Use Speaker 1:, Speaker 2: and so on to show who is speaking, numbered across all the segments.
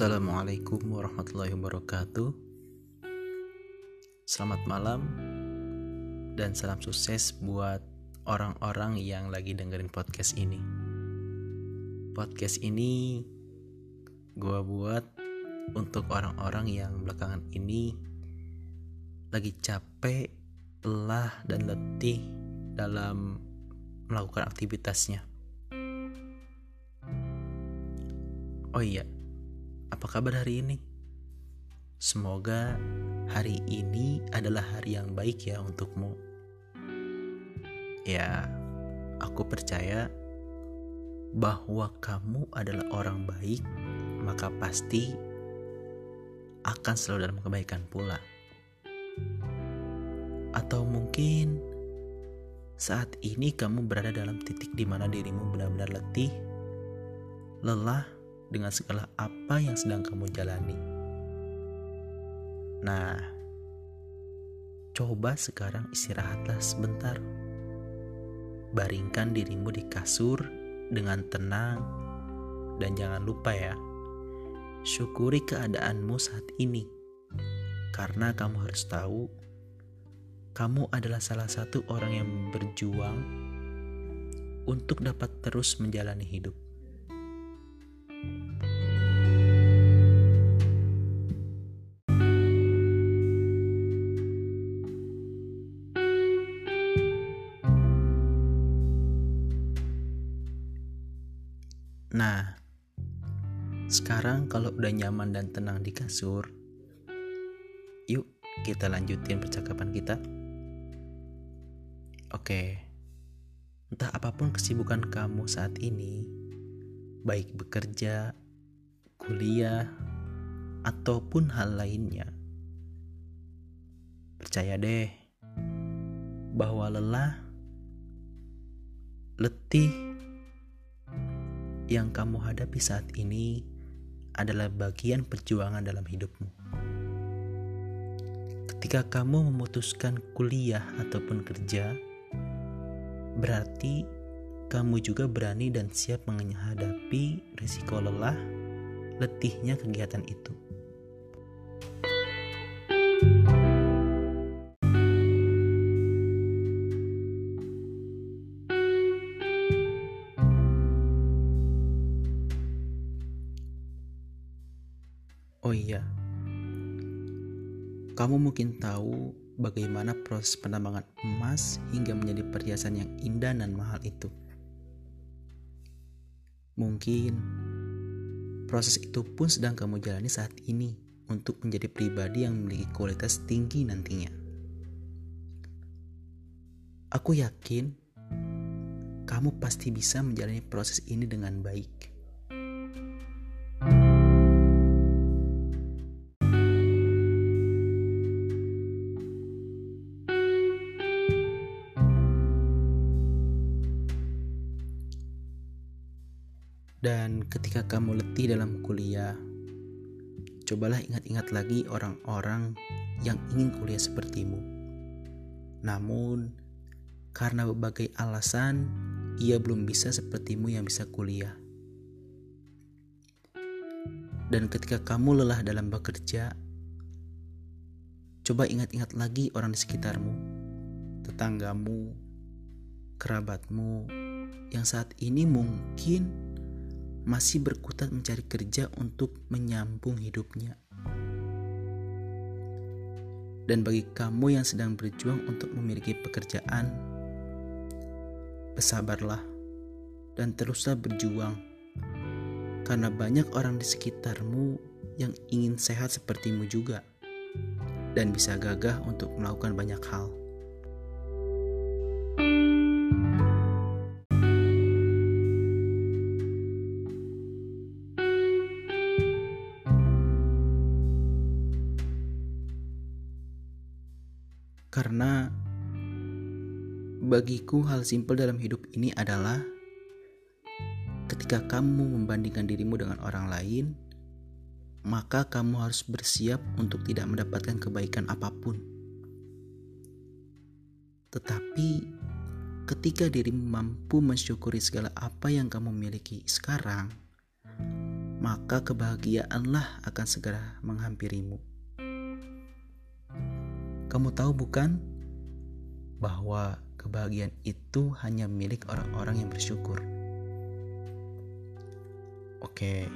Speaker 1: Assalamualaikum warahmatullahi wabarakatuh. Selamat malam dan salam sukses buat orang-orang yang lagi dengerin podcast ini. Podcast ini gue buat untuk orang-orang yang belakangan ini lagi capek, lelah, dan letih dalam melakukan aktivitasnya. Oh iya, apa kabar hari ini? Semoga hari ini adalah hari yang baik ya untukmu. Ya, aku percaya bahwa kamu adalah orang baik, maka pasti akan selalu dalam kebaikan pula. Atau mungkin saat ini kamu berada dalam titik di mana dirimu benar-benar letih, lelah, dengan segala apa yang sedang kamu jalani. Nah, coba sekarang istirahatlah sebentar. Baringkan dirimu di kasur dengan tenang dan jangan lupa ya, syukuri keadaanmu saat ini. Karena kamu harus tahu, kamu adalah salah satu orang yang berjuang untuk dapat terus menjalani hidup. Nah, sekarang kalau udah nyaman dan tenang di kasur, yuk kita lanjutin percakapan kita. Oke, entah apa pun kesibukan kamu saat ini, baik bekerja, kuliah, ataupun hal lainnya, percaya deh bahwa lelah, letih, yang kamu hadapi saat ini adalah bagian perjuangan dalam hidupmu. Ketika kamu memutuskan kuliah ataupun kerja, berarti kamu juga berani dan siap menghadapi risiko lelah, letihnya kegiatan itu. Oh iya, kamu mungkin tahu bagaimana proses penambangan emas hingga menjadi perhiasan yang indah dan mahal itu. Mungkin proses itu pun sedang kamu jalani saat ini untuk menjadi pribadi yang memiliki kualitas tinggi nantinya. Aku yakin kamu pasti bisa menjalani proses ini dengan baik. Dan ketika kamu letih dalam kuliah, cobalah ingat-ingat lagi orang-orang yang ingin kuliah sepertimu. Namun, karena berbagai alasan, ia belum bisa sepertimu yang bisa kuliah. Dan ketika kamu lelah dalam bekerja, coba ingat-ingat lagi orang di sekitarmu, tetanggamu, kerabatmu, yang saat ini mungkin masih berkutat mencari kerja untuk menyambung hidupnya. Dan bagi kamu yang sedang berjuang untuk memiliki pekerjaan, bersabarlah dan teruslah berjuang, karena banyak orang di sekitarmu yang ingin sehat sepertimu juga, dan bisa gagah untuk melakukan banyak hal. Karena bagiku hal simpel dalam hidup ini adalah ketika kamu membandingkan dirimu dengan orang lain, maka kamu harus bersiap untuk tidak mendapatkan kebaikan apa pun. Tetapi ketika dirimu mampu mensyukuri segala apa yang kamu miliki sekarang, maka kebahagiaanlah akan segera menghampirimu. Kamu tahu bukan bahwa kebahagiaan itu hanya milik orang-orang yang bersyukur? Oke,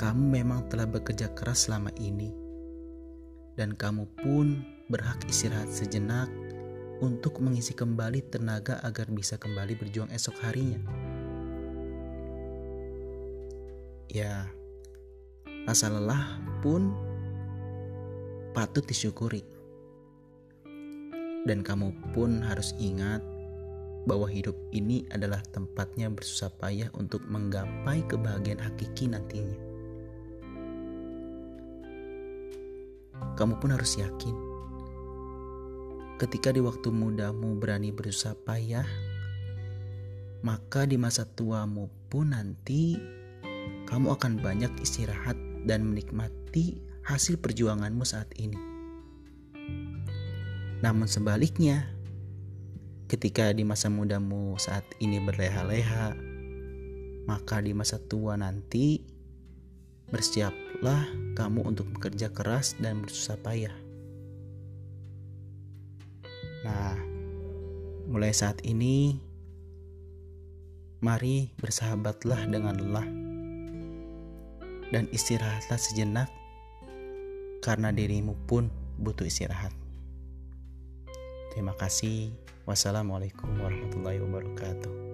Speaker 1: kamu memang telah bekerja keras selama ini, dan kamu pun berhak istirahat sejenak untuk mengisi kembali tenaga agar bisa kembali berjuang esok harinya. Ya, rasa lelah pun patut disyukuri. Dan kamu pun harus ingat bahwa hidup ini adalah tempatnya bersusah payah untuk menggapai kebahagiaan hakiki nantinya. Kamu pun harus yakin Ketika di waktu mudamu berani berusaha payah, maka di masa tuamu pun nanti kamu akan banyak istirahat dan menikmati hasil perjuanganmu saat ini. Namun sebaliknya, ketika di masa mudamu saat ini berleha-leha, maka di masa tua nanti bersiaplah kamu untuk bekerja keras dan bersusah payah. Nah, mulai saat ini, mari bersahabatlah dengan lelah dan istirahatlah sejenak karena dirimu pun butuh istirahat. Terima kasih. Wassalamualaikum warahmatullahi wabarakatuh.